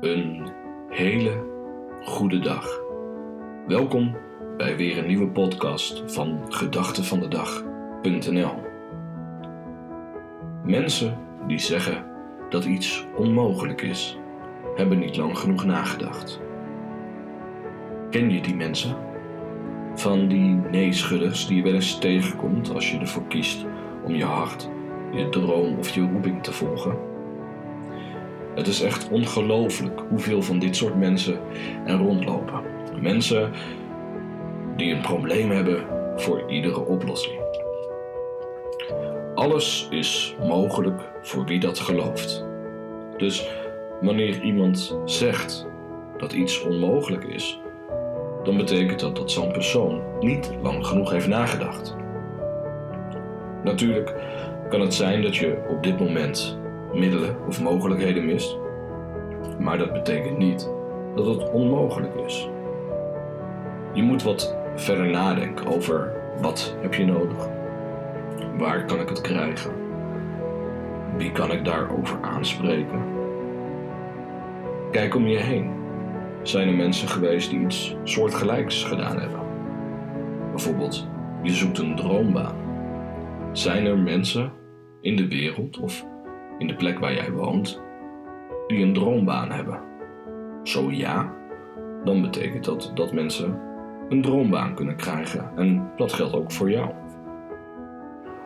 Een hele goede dag. Welkom bij weer een nieuwe podcast van gedachtevandedag.nl. Mensen die zeggen dat iets onmogelijk is, hebben niet lang genoeg nagedacht. Ken je die mensen? Van die nee-schudders die je wel eens tegenkomt als je ervoor kiest om je hart, je droom of je roeping te volgen? Het is echt ongelooflijk hoeveel van dit soort mensen er rondlopen. Mensen die een probleem hebben voor iedere oplossing. Alles is mogelijk voor wie dat gelooft. Dus wanneer iemand zegt dat iets onmogelijk is, dan betekent dat dat zo'n persoon niet lang genoeg heeft nagedacht. Natuurlijk kan het zijn dat je op dit moment middelen of mogelijkheden mist. Maar dat betekent niet dat het onmogelijk is. Je moet wat verder nadenken over wat heb je nodig? Waar kan ik het krijgen? Wie kan ik daarover aanspreken? Kijk om je heen. Zijn er mensen geweest die iets soortgelijks gedaan hebben? Bijvoorbeeld, je zoekt een droombaan. Zijn er mensen in de wereld of in de plek waar jij woont, die een droombaan hebben? Zo ja, dan betekent dat dat mensen een droombaan kunnen krijgen en dat geldt ook voor jou.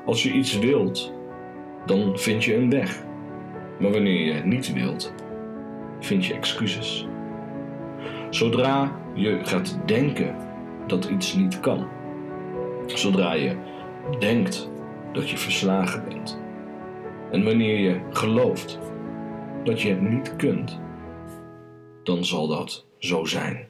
Als je iets wilt, dan vind je een weg. Maar wanneer je het niet wilt, vind je excuses. Zodra je gaat denken dat iets niet kan, zodra je denkt dat je verslagen bent, en wanneer je gelooft dat je het niet kunt, dan zal dat zo zijn.